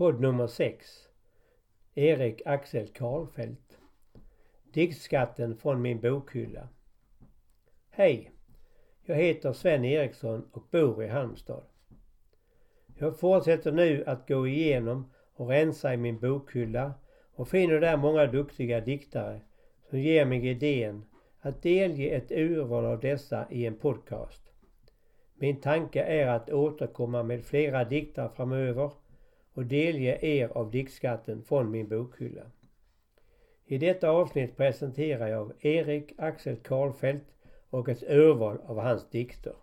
Podd nummer 6 Erik Axel Karlfeldt Diktskatten från min bokhylla Hej! Jag heter Sven Eriksson och bor i Halmstad. Jag fortsätter nu att gå igenom och rensa i min bokhylla och finner där många duktiga diktare som ger mig idén att delge ett urval av dessa i en podcast. Min tanke är att återkomma med flera dikter framöver och delge er av diktskatten från min bokhylla. I detta avsnitt presenterar jag Erik Axel Karlfeldt och ett urval av hans dikter.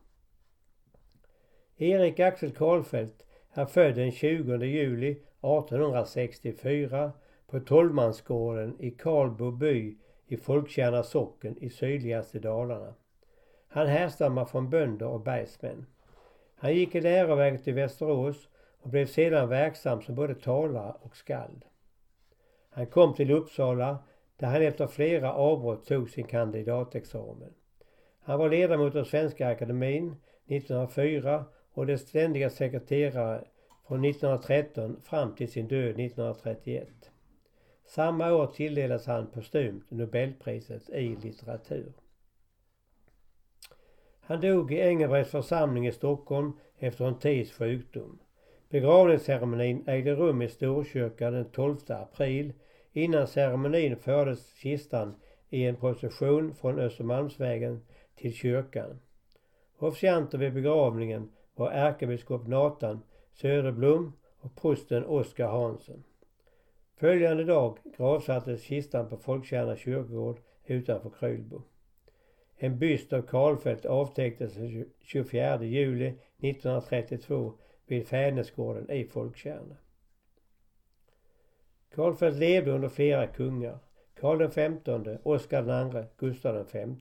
Erik Axel Karlfeldt är född den 20 juli 1864 på Tolmansgården i Karlbo by i Folktjärna socken i sydligaste Dalarna. Han härstammar från bönder och bergsmän. Han gick i läroverket i Västerås och blev sedan verksam som både talare och skald. Han kom till Uppsala där han efter flera avbrott tog sin kandidatexamen. Han var ledamot av Svenska Akademin 1904 och dess ständiga sekreterare från 1913 fram till sin död 1931. Samma år tilldelades han postumt Nobelpriset i litteratur. Han dog i Engelbrekts församling i Stockholm efter en tids sjukdom. Begravningsceremonin ägde rum i Storkyrkan den 12 april. Innan ceremonin fördes kistan i en procession från Östermalmsvägen till kyrkan. Officianter vid begravningen var ärkebiskop Nathan Söderblom och prosten Oskar Hansen. Följande dag gravsattes kistan på Folktjärna kyrkogård utanför Krylbo. En byst av Karlfeldt avtäcktes den 24 juli 1932 vid Fädnesgården i Folktjärna. Karlfeldt levde under flera kungar. Karl XV, Oscar II, Gustav V.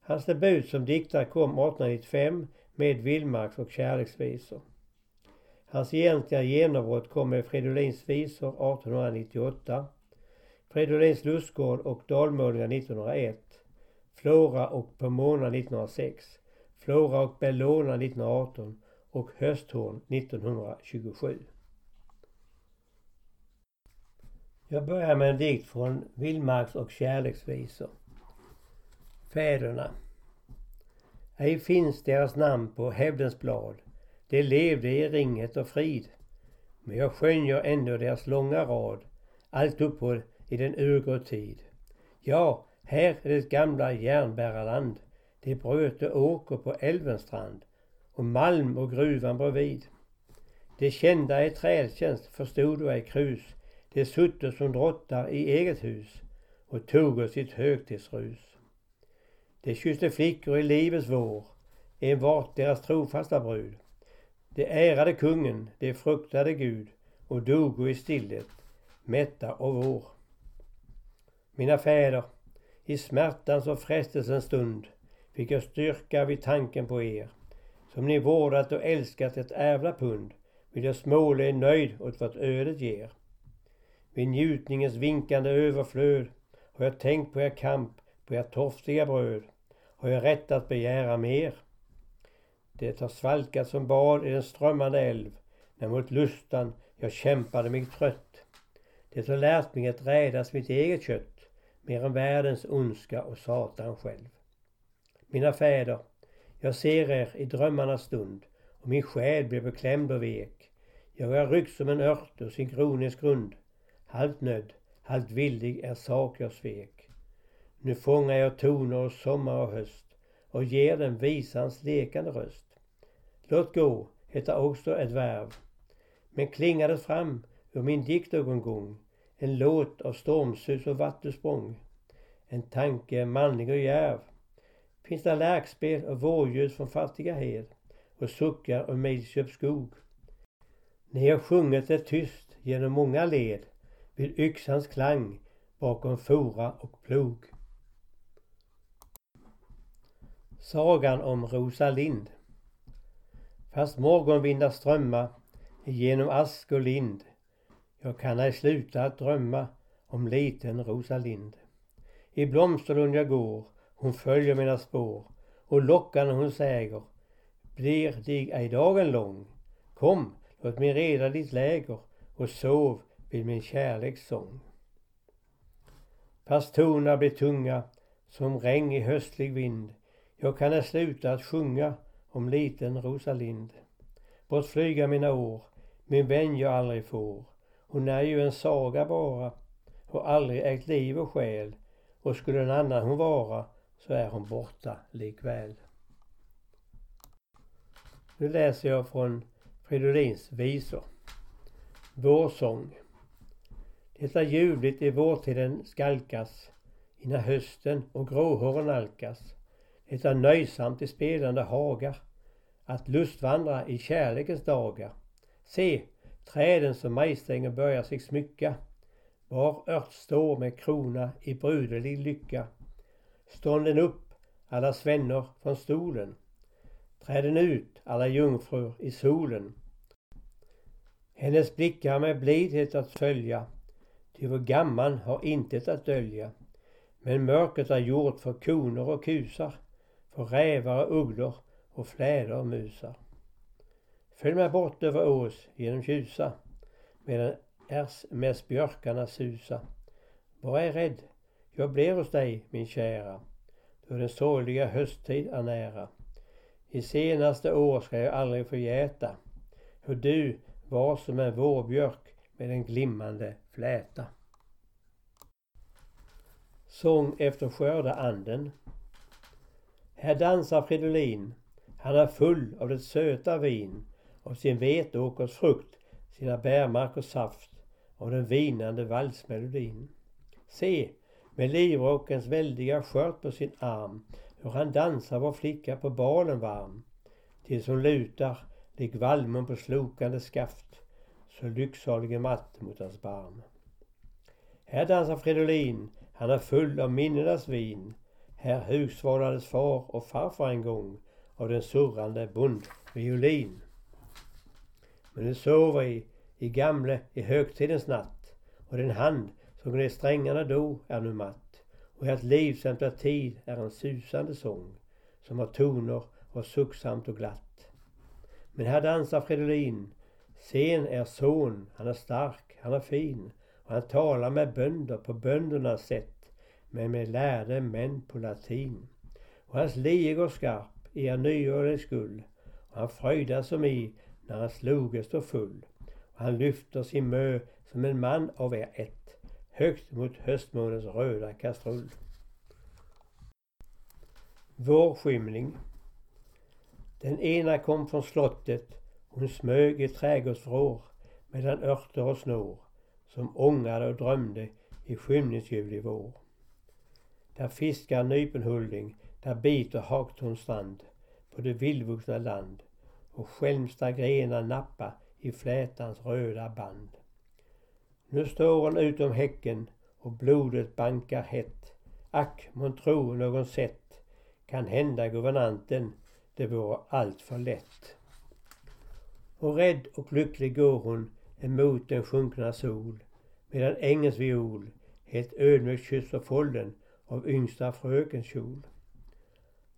Hans debut som diktare kom 1895 med Vildmarks och kärleksvisor. Hans egentliga genombrott kom med Fridolins visor 1898, Fridolins lustgård och dalmålningar 1901, Flora och Pomona 1906, Flora och Bellona 1918 och Hösthorn 1927. Jag börjar med en dikt från Vildmarks och kärleksvisor. Fäderna. Ej finns deras namn på hävdens blad. De levde i ringet och frid. Men jag skönjer ändå deras långa rad, allt uppåt i den urgrå tid. Ja, här är det gamla järnbärarland. De bröt och åker på älvens strand och malm och gruvan bredvid. Det kända i trädtjänst förstod och ej krus. Det sutter som drottar i eget hus och tog sitt högtidsrus. De kysste flickor i livets vår, en vart deras trofasta brud. De ärade kungen, de fruktade Gud och dogo i stillhet, mätta och vår. Mina fäder, i smärtans och frestelsens stund fick jag styrka vid tanken på er. Som ni vårdat och älskat ett ärvda pund vill jag småle er nöjd åt vad ödet ger. Vid njutningens vinkande överflöd har jag tänkt på er kamp, på er torftiga bröd. Har jag rätt att begära mer? Det har svalkat som bad i den strömmande älv, när mot lustan jag kämpade mig trött. Det har lärt mig att rädas mitt eget kött, mer än världens ondska och Satan själv. Mina fäder, jag ser er i drömmarnas stund och min själ blir beklämd och vek. Jag är ryckt som en ört ur sin kronisk grund. Halvt nödd, halvt villig är sak jag svek. Nu fångar jag toner och sommar och höst och ger den visans lekande röst. Låt gå heter också ett värv. Men klingade fram ur min dikt någon gång. en låt av stormsus och vattusprång. En tanke manlig och djärv. Finns där lärkspel och vårljus från fattiga hed och suckar och Midsköps skog. Ni har sjungit det tyst genom många led vid yxans klang bakom fora och plog. Sagan om Rosalind Fast morgonvindar strömma genom ask och lind jag kan ej sluta att drömma om liten Rosalind. I blomsterlund jag går, hon följer mina spår och lockande hon säger Blir dig ej dagen lång? Kom, låt mig reda ditt läger och sov vid min kärleks sång. Fast tonerna blir tunga som regn i höstlig vind. Jag kan ej sluta att sjunga om liten Rosalind. Bort flyga mina år, min vän jag aldrig får. Hon är ju en saga bara och aldrig ägt liv och själ. Och skulle en annan hon vara så är hon borta likväl. Nu läser jag från Fridolins visor. Vårsång. Det är ljuvligt i vårtiden skalkas innan hösten och gråhåren alkas. Det är nöjsamt i spelande hagar att lustvandra i kärlekens dagar. Se, träden som majsträngen börjar sig smycka. Var ört står med krona i bruderlig lycka. Stånden upp, alla svennor från stolen. Träden ut, alla jungfrur i solen. Hennes blickar med blidhet att följa, ty vår gamman har intet att dölja. Men mörkret är gjort för koner och kusar, för rävar och ugglor och fläder och musar. Följ mig bort över ås genom tjusa, medan ärs mest björkarna susa. Var ej rädd, jag blir hos dig min kära, då den sorgliga hösttid är nära. I senaste år ska jag aldrig förgäta hur du var som en vårbjörk med en glimmande fläta. Sång efter skörda anden. Här dansar Fridolin. Han är full av det söta vin, av sin vetåkers frukt, sina bärmarkers saft, av den vinande valsmelodin. Se, med livrockens väldiga skört på sin arm, hur han dansar vår flicka på balen varm. Tills hon lutar, lik valmon på slokande skaft, så lycksalige matt mot hans barm. Här dansar Fridolin, han är full av minnenas vin. Här husvalades far och farfar en gång av den surrande bondviolin. Men nu sover i, i gamle i högtidens natt och den hand som gned strängarna då är nu matt. Och ert liv livsämta tid är en susande sång som har toner och sucksamt och glatt. Men här dansar Fridolin. Sen är son, han är stark, han är fin och han talar med bönder på böndernas sätt men med lärde män på latin. Och hans lie går skarp i er nyårens skull och han fröjdar som i när hans loge står full. Och han lyfter sin mö som en man av er ett högt mot höstmånens röda kastrull. Vårskymning. Den ena kom från slottet, hon smög i trädgårdsvrår mellan örter och snår som ångade och drömde i skymningsljuvlig vår. Där fiskar nypenhulding, där biter hagtornstrand på det vildvuxna land och skälmsta grenar nappa i flätans röda band. Nu står hon utom häcken och blodet bankar hett. Ack, tro någon sett kan hända guvernanten, det vore allt för lätt. Och rädd och lycklig går hon emot den sjunkna sol medan ängens viol helt ödmjukt kysser folden av yngsta frökens kjol.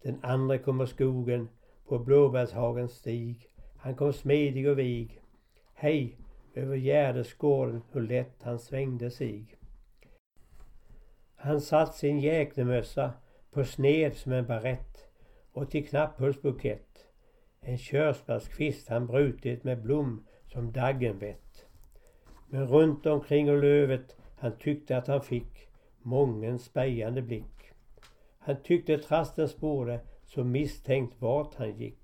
Den andra kommer skogen på blåbärshagens stig. Han kom smidig och vig. Hej, över gärdesgården hur lätt han svängde sig. Han satt sin jäknemössa på sned som en barett och till knapphullsbukett en körsbärskvist han brutit med blom som daggen vett. Men runt omkring och lövet han tyckte att han fick mången spejande blick. Han tyckte trasten spårade så misstänkt vart han gick.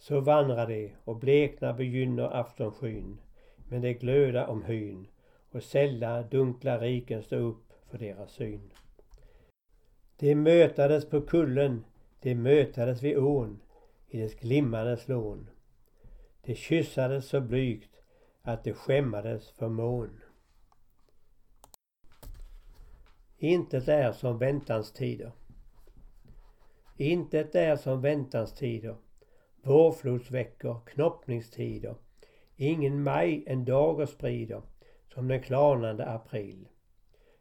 Så vandrar de och bleknar begynner aftonskyn men det glöda om hyn och sälla dunkla riken stå upp för deras syn. De mötades på kullen, de mötades vid ån i dess glimmande slån. De kyssades så blygt att de skämmades för mån. Intet är som väntans tider. Intet är som väntans tider. Vårflodsveckor, knoppningstider. Ingen maj en dager sprider som den klarnande april.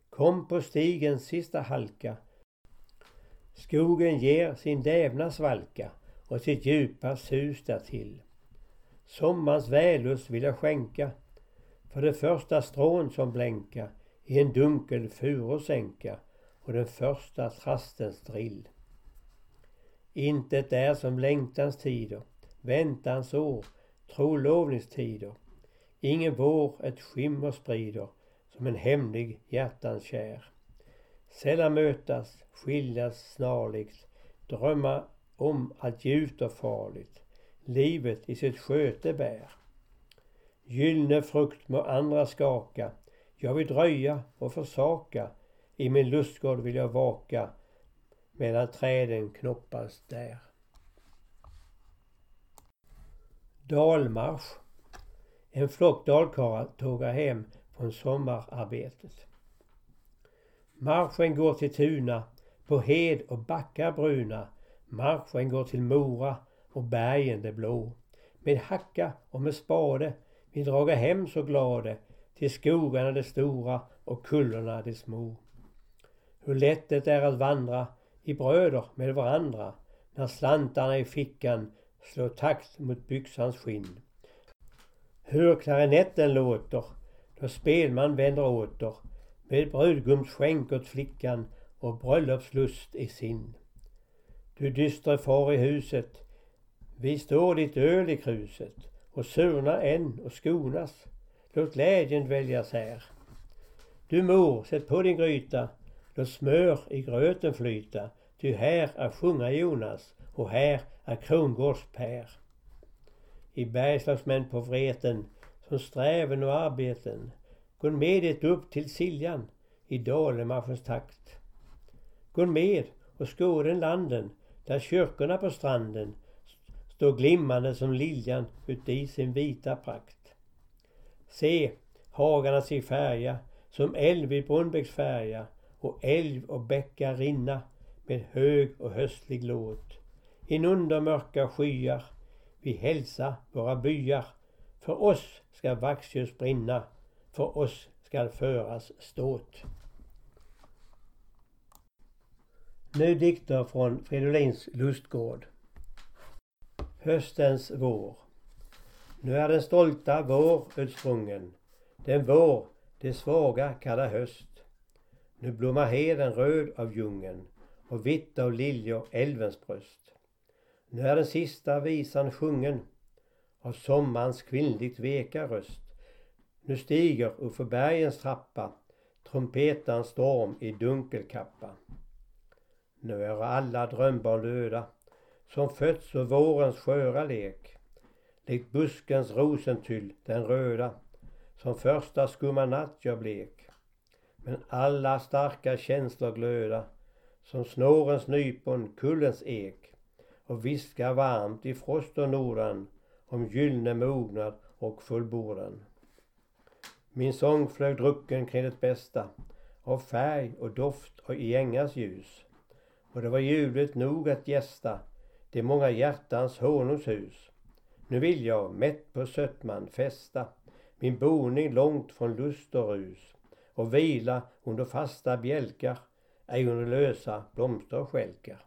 Kom på stigens sista halka. Skogen ger sin dävna svalka och sitt djupa sus därtill. Sommarens vällust vill jag skänka för det första strån som blänka i en dunkel furusänka och den första trastens drill. Intet är som längtans tider, väntans år, trolovningstider. Ingen vår ett skimmer sprider som en hemlig hjärtans kär. Sällan mötas, skiljas snarligt, drömma om att gjuta farligt, livet i sitt sköte bär. Gyllne frukt må andra skaka, jag vill dröja och försaka, i min lustgård vill jag vaka, medan träden knoppas där. Dalmarsch. En flock dalkarlar tågar hem från sommararbetet. Marschen går till Tuna, på hed och backar bruna. Marschen går till Mora och bergen de blå. Med hacka och med spade vi drager hem så glade till skogarna de stora och kullorna de små. Hur lätt det är att vandra i bröder med varandra när slantarna i fickan slår takt mot byxans skinn. Hur klarinetten låter då spelman vänder åter med brudgumsskänk åt flickan och bröllopslust i sin. Du dystre far i huset, vi står ditt öl i kruset och surna än och skonas. Låt glädjen dväljas här. Du mor, sätt på din gryta, låt smör i gröten flyta, ty här är sjunga Jonas och här är Krongårds Per. I bergslagsmän på vreten, som sträven och arbeten, gå med det upp till Siljan i Dalemarschens takt. Gå med och skåden landen, där kyrkorna på stranden står glimmande som liljan uti sin vita prakt. Se, hagarna sig färga som älv i Brunnbäcks färja och älv och bäckar rinna med hög och höstlig låt. Inunder mörka skyar vi hälsa våra byar. För oss ska vaxljus brinna, för oss skall föras ståt. Nu dikter från Fridolins lustgård. Höstens vår. Nu är den stolta vår utsprungen. Den vår det svaga kallar höst. Nu blommar heden röd av djungeln och vitt av liljor älvens bröst. Nu är den sista visan sjungen av sommarens kvinnligt veka röst. Nu stiger uppför bergens trappa trumpetans storm i dunkelkappa. Nu är alla drömbarn döda som fötts ur vårens sköra lek. Likt buskens rosentyll, den röda, som första skumma natt gör blek. Men alla starka känslor glöda, som snårens nypon, kullens ek och viskar varmt i frost och nordan om gyllne mognad och fullbordan. Min sång flög drucken kring det bästa av färg och doft och i ängars ljus. Och det var ljuvligt nog att gästa de många hjärtans honungshus. Nu vill jag, mätt på sötman, fästa min boning långt från lust och rus och vila under fasta bjälkar, ej under lösa blomsterskälkar.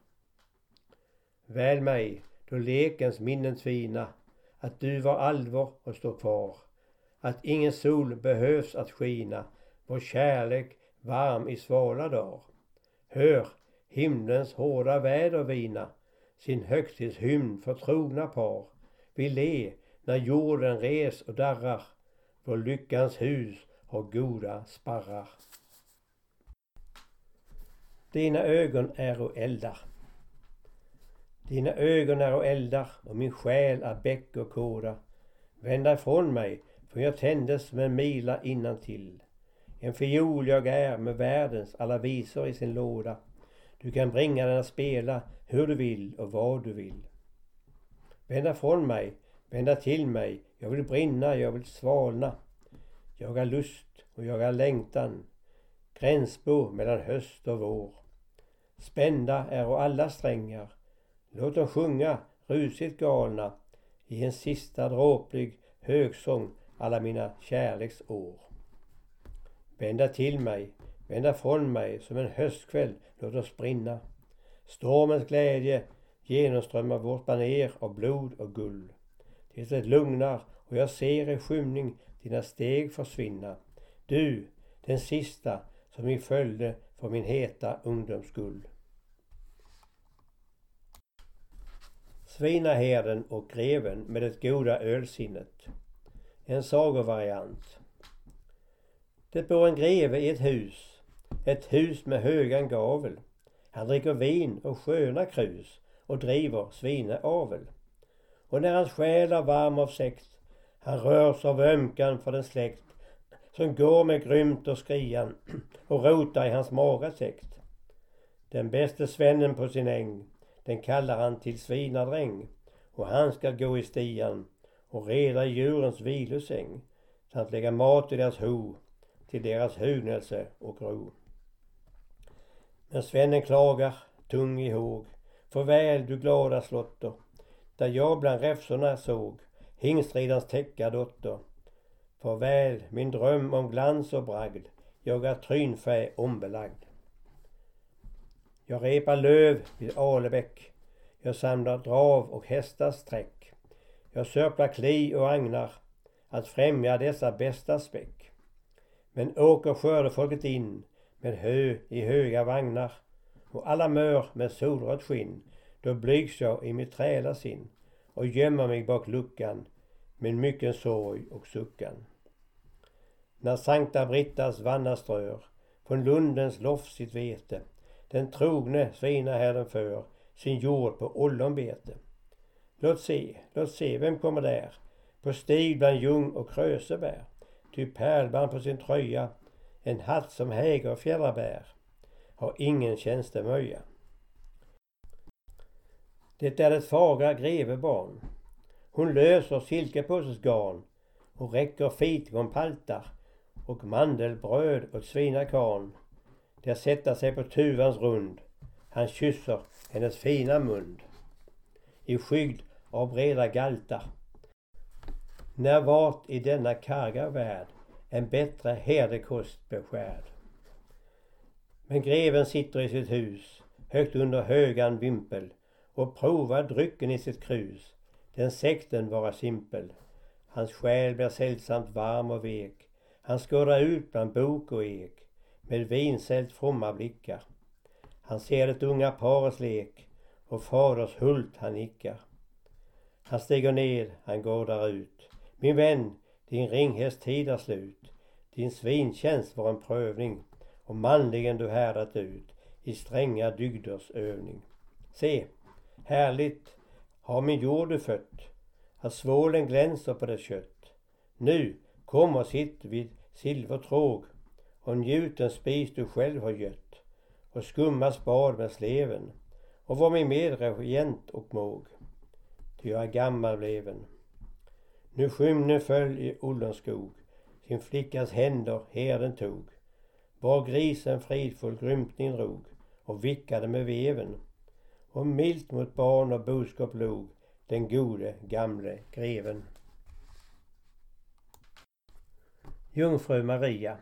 Väl mig, då lekens minnen tvina, att du var allvar och står kvar, att ingen sol behövs att skina, vår kärlek varm i svala dagar. Hör himlens hårda väder vina, sin högtidshymn för trogna par. Vi le när jorden res och darrar, vår lyckans hus har goda sparrar. Dina ögon är och eldar. Dina ögon är och eldar och min själ är bäck och kåda. Vänd dig från mig, för jag tändes med en mila till. En fiol jag är med världens alla visor i sin låda. Du kan bringa den att spela hur du vill och vad du vill. Vända från mig, vända till mig, jag vill brinna, jag vill svalna. Jag har lust och jag har längtan, gränsbo mellan höst och vår. Spända är och alla strängar, låt dem sjunga rusigt galna i en sista dråplig högsång alla mina kärleksår. Vända till mig, vända från mig som en höstkväll, låt oss brinna. Stormens glädje genomströmmar vårt baner av blod och guld. tills det lugnar och jag ser i skymning dina steg försvinna. Du, den sista som vi följde för min heta ungdoms skull. Svinaherden och greven med det goda ölsinnet. En sagovariant. Det bor en greve i ett hus. Ett hus med högan gavel. Han dricker vin och sköna krus och driver svineavel. Och när hans själ är varm av sekt. han rörs av ömkan för den släkt som går med grymt och skrian och rotar i hans magasäkt. Den bäste svennen på sin äng, den kallar han till svinadräng och han ska gå i stian och reda djurens vilosäng samt lägga mat i deras ho till deras hugnelse och ro. Men svennen klagar, tung i håg. Farväl du glada slotter, där jag bland räfsorna såg hingstridarens täcka dotter. Farväl min dröm om glans och bragd, jag är trynfä ombelagd. Jag repar löv vid Alebäck, jag samlar drav och hästars träck. Jag sörplar kli och agnar, att främja dessa bästa späck. Men åker skördefolket in med hö i höga vagnar och alla mör med solrött skinn. Då blygs jag i mitt trälarsinn och gömmer mig bak luckan med mycken sorg och suckan. När Sankta Brittas vanna strör från lundens loft sitt vete den trogne svinaherden för sin jord på ollonbete. Låt se, låt se, vem kommer där? På stig bland ljung och krösebär. Ty pärlband på sin tröja, en hatt som häger och fjädrar bär, har ingen tjänstemöja. Det är det fagra grevebarn. Hon löser silkepåsens garn och räcker fitgonpaltar och mandelbröd åt svinakarn. Där sätta sig på tuvans rund. Han kysser hennes fina mund. I skydd av breda galtar. När vart i denna karga värld en bättre herdekost beskärd. Men greven sitter i sitt hus högt under högan vimpel och provar drycken i sitt krus. Den sekten vara simpel. Hans själ blir sällsamt varm och vek. Han skådar ut bland bok och ek med vinsält fromma blickar. Han ser det unga parets lek och faders hult han nickar. Han stiger ned, han går där ut. Min vän, din ringhäst tid är slut. Din svintjänst var en prövning och manligen du härdat ut i stränga dygders övning. Se, härligt har min jord du fött, att svålen glänser på dess kött. Nu, kom och sitt vid silvertråg och njut den spis du själv har gött och skumma spad med sleven och var min medregent och måg. Ty jag är gammal bleven. Nu skymne föll i Ollonskog sin flickas händer herden tog. Var grisen fridfull grymtning drog och vickade med veven och milt mot barn och boskap log den gode gamle greven. Jungfru Maria.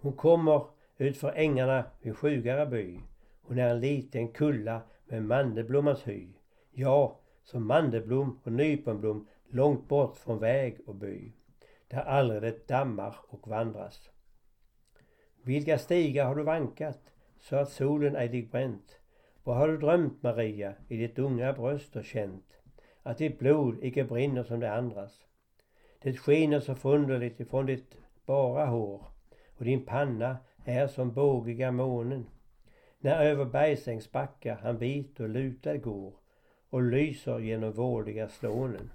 Hon kommer utför ängarna vid Sjugaraby. Hon är en liten kulla med mandelblommans hy. Ja, som mandelblom och nyponblom långt bort från väg och by. Där aldrig det dammar och vandras. Vilka stigar har du vankat så att solen ej dig bränt? Vad har du drömt Maria i ditt unga bröst och känt? Att ditt blod icke brinner som det andras. Det skiner så förunderligt ifrån ditt bara hår och din panna är som bågiga månen. När över bergsängs backar han vit och lutad går och lyser genom vårdiga slånen.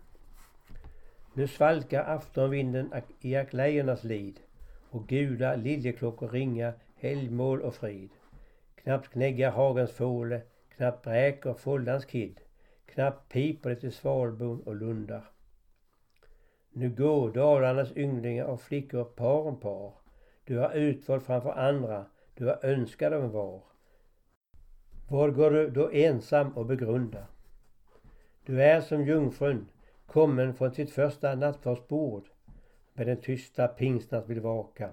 Nu svalkar aftonvinden i aklejornas lid och gula liljeklockor ringa helgmål och frid. Knappt knäggar hagens fåle, knappt bräker foldans kid. Knappt piper det i svalbon och lundar. Nu går Dalarnas ynglingar och flickor par om par. Du har utvald framför andra, du har önskat dem var. Vad går du då ensam och begrundar? Du är som jungfrun, kommen från sitt första nattvardsbord med den tysta pingstnatt vill vaka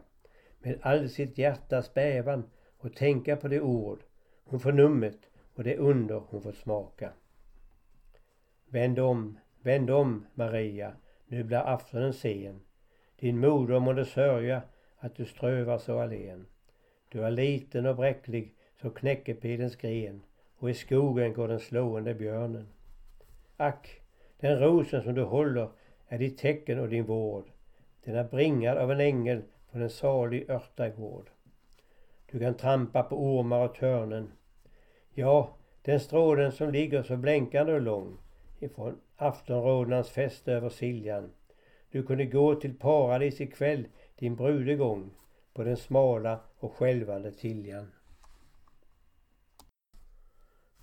med all sitt hjärtas bävan och tänka på det ord hon förnummet och det under hon fått smaka. Vänd om, Vänd om, Maria, nu blir aftonen sen. Din moder månde sörja att du strövar så alen. Du är liten och bräcklig som knäckepilens gren och i skogen går den slående björnen. Ack, den rosen som du håller är ditt tecken och din vård. Den är bringad av en ängel från en salig örtagård. Du kan trampa på ormar och törnen. Ja, den strålen som ligger så blänkande och lång ifrån aftonrodnans fäste över Siljan. Du kunde gå till paradis ikväll, din brudegång, på den smala och skälvande Tiljan.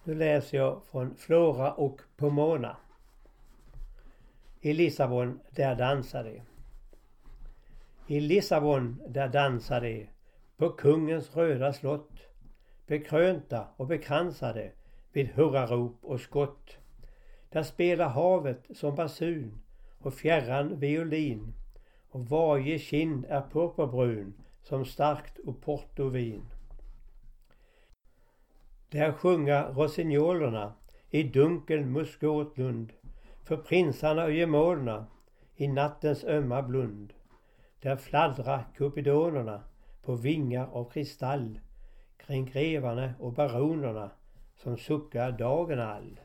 Nu läser jag från Flora och Pomona. I Lissabon, där dansar de. I Lissabon, där dansar de på kungens röda slott. Bekrönta och bekransade vid hurrarop och skott. Där spelar havet som basun och fjärran violin och varje kind är purpurbrun som starkt Oportovin. Där sjunga rossignolerna i dunkel muskotlund för prinsarna och gemålerna i nattens ömma blund. Där fladdra kupidonerna på vingar av kristall kring grevarna och baronerna som suckar dagen all.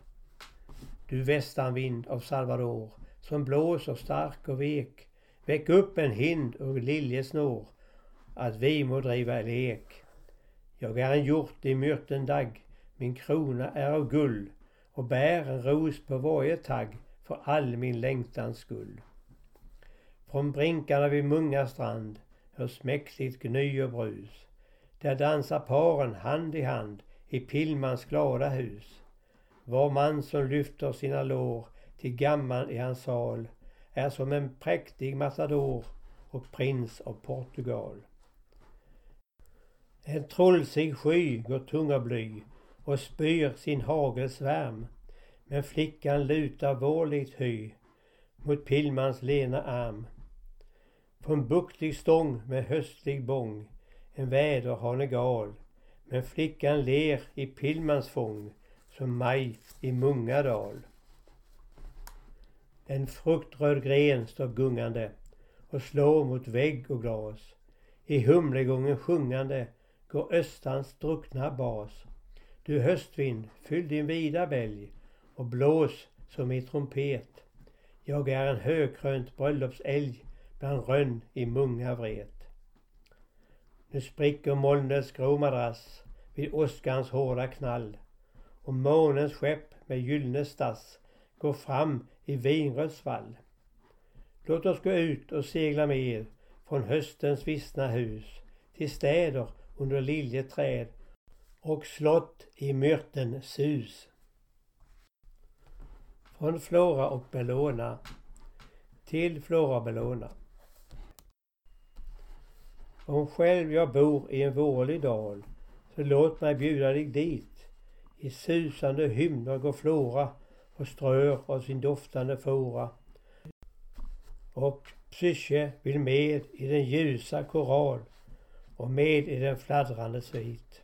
Du västanvind av Salvador som blåser stark och vek. Väck upp en hind och liljesnår att vi må driva lek. Jag är en hjort i myrtendagg, min krona är av guld och bär en ros på varje tagg för all min längtans skull. Från brinkarna vid Munga strand hörs mäktigt gny och brus. Där dansar paren hand i hand i Pillmans glada hus. Var man som lyfter sina lår till gamman i hans sal är som en präktig matador och prins av Portugal. En trollsig sky går tunga bly och spyr sin hagelsvärm. Men flickan lutar vårligt hy mot Pillmans lena arm. På en buktig stång med höstlig bång en väderhane gal. Men flickan ler i Pillmans fång som maj i Mungadal. En fruktröd gren står gungande och slår mot vägg och glas. I humlegången sjungande går östans druckna bas. Du höstvind, fyll din vida bälg och blås som i trumpet. Jag är en högkrönt bröllopsälg bland rönn i munga vret. Nu spricker molnets grå madrass vid åskans hårda knall och månens skepp med gyllene stass går fram i vinrött svall. Låt oss gå ut och segla med från höstens vissna hus till städer under liljeträd och slott i myrten sus. Från Flora och Bellona till Flora och Bellona. Om själv jag bor i en vårlig dal så låt mig bjuda dig dit. I susande hymner går Flora och strör av sin doftande fora. Och Psyche vill med i den ljusa koral och med i den fladdrande svit.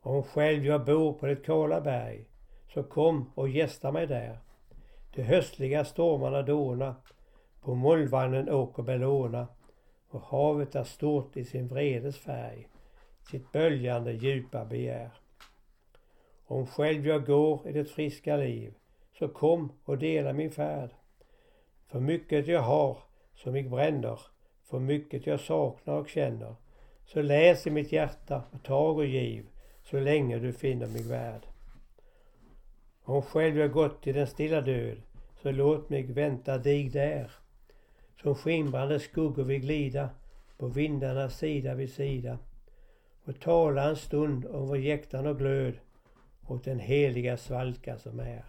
Om själv jag bor på det kala berg så kom och gästa mig där. De höstliga stormarna dåna, på mullvagnen åker Bellona och havet är stort i sin vredes färg, sitt böljande djupa begär. Om själv jag går i det friska liv, så kom och dela min färd. För mycket jag har som mig bränner, för mycket jag saknar och känner. Så läs i mitt hjärta och tag och giv, så länge du finner mig värd. Om själv jag gått i den stilla död, så låt mig vänta dig där. Som skimrande skuggor vi glida på vindarnas sida vid sida och tala en stund om vår jäktan och glöd och den heliga svalka som är.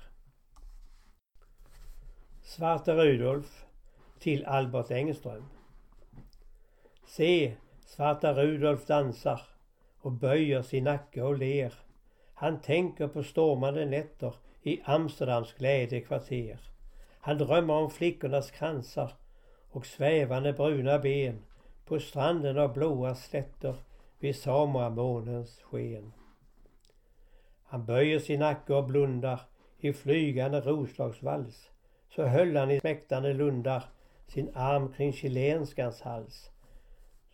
Svarte Rudolf till Albert Engström. Se, svarta Rudolf dansar och böjer sin nacke och ler. Han tänker på stormande nätter i Amsterdams glädjekvarter. Han drömmer om flickornas kransar och svävande bruna ben på stranden av blåa slätter vid Samoamånens sken. Han böjer sin nacke och blundar i flygande roslagsvals så höll han i smäktande lundar sin arm kring chilenskans hals.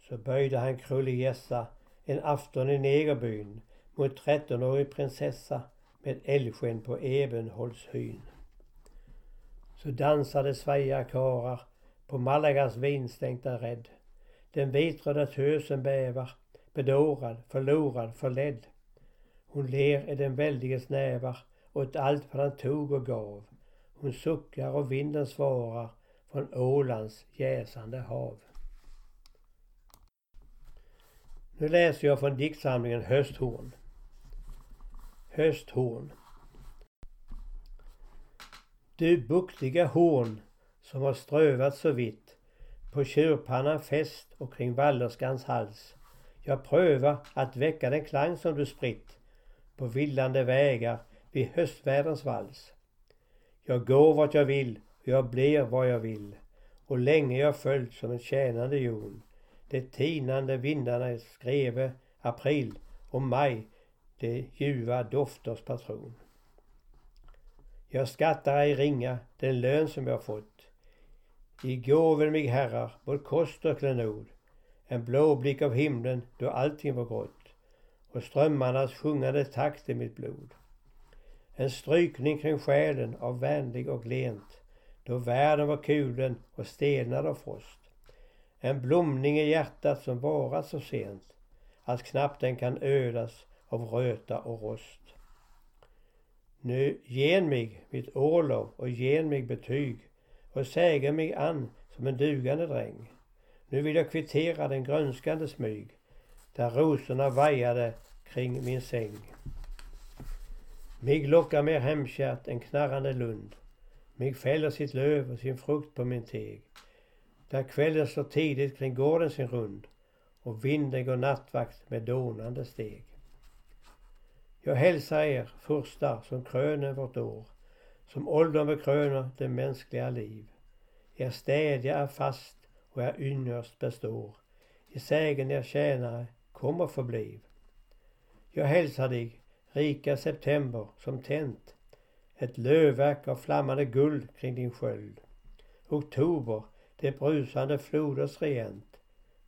Så böjde han krullig gässa en afton i negerbyn mot trettonårig prinsessa med älgsken på Ebenholtshyn. Så dansade svaja karar på Malagas vinstänkta rädd. Den vitröda tösen bävar, bedårad, förlorad, förledd. Hon ler i den väldiges nävar åt allt vad han tog och gav. Hon suckar och vinden svarar från Ålands jäsande hav. Nu läser jag från diktsamlingen Hösthorn. Hösthorn. Du buktiga horn som har strövat så vitt på tjurpannan fäst och kring vallerskans hals. Jag prövar att väcka den klang som du spritt på villande vägar vid höstväderns vals. Jag går vart jag vill och jag blir vad jag vill och länge jag följt som en tjänande jon. De tinande vindarna skreve april och maj de ljuva dofters patron. Jag skattar ej ringa den lön som jag fått. I gåven mig herrar, både kost och klenod. En blå blick av himlen då allting var grått och strömmarnas sjungande takt i mitt blod. En strykning kring själen av vänlig och lent då världen var kulen och stelnad av frost. En blomning i hjärtat som varat så sent att knappt den kan ödas av röta och rost. Nu gen mig mitt årlov och gen mig betyg och säger mig an som en dugande dräng. Nu vill jag kvittera den grönskande smyg där rosorna vajade kring min säng. Mig lockar mer hemkärt än knarrande lund. Mig fäller sitt löv och sin frukt på min teg. Där kvällen slår tidigt kring gården sin rund och vinden går nattvakt med dånande steg. Jag hälsar er furstar som kröner vårt år, som åldern bekröner det mänskliga liv. Er städja är fast och er ynnest består. I sägen er tjänare kom och förbliv. Jag hälsar dig, rika september, som tänt ett lövverk av flammande guld kring din sköld. Oktober, det brusande floders regent.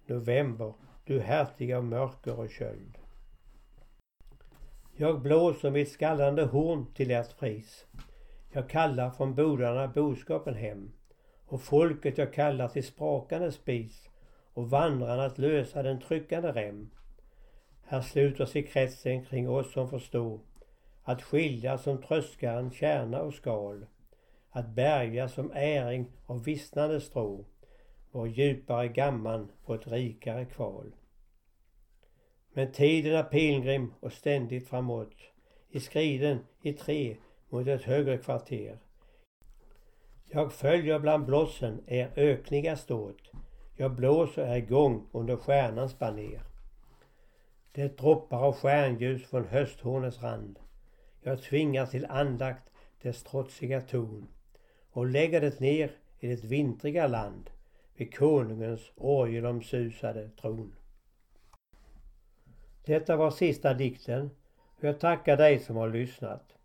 November, du härtig av mörker och köld. Jag blåser mitt skallande horn till ert fris. Jag kallar från bodarna boskapen hem och folket jag kallar till sprakande spis och vandrarna att lösa den tryckande rem. Här sluter sig kretsen kring oss som förstår att skilja som tröskan kärna och skal, att bärga som äring av vissnande strå, vår djupare gamman på ett rikare kval. Men tiden är pilgrim och ständigt framåt, i skriden i tre mot ett högre kvarter. Jag följer bland blossen er ökniga ståt, jag blåser er igång under stjärnans baner. Det droppar av stjärnljus från hösthornets rand. Jag tvingar till andakt dess trotsiga ton och lägger det ner i det vintriga land vid konungens orgelomsusade tron. Detta var sista dikten och jag tackar dig som har lyssnat.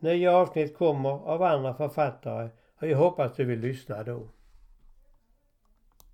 Nya avsnitt kommer av andra författare och jag hoppas du vill lyssna då.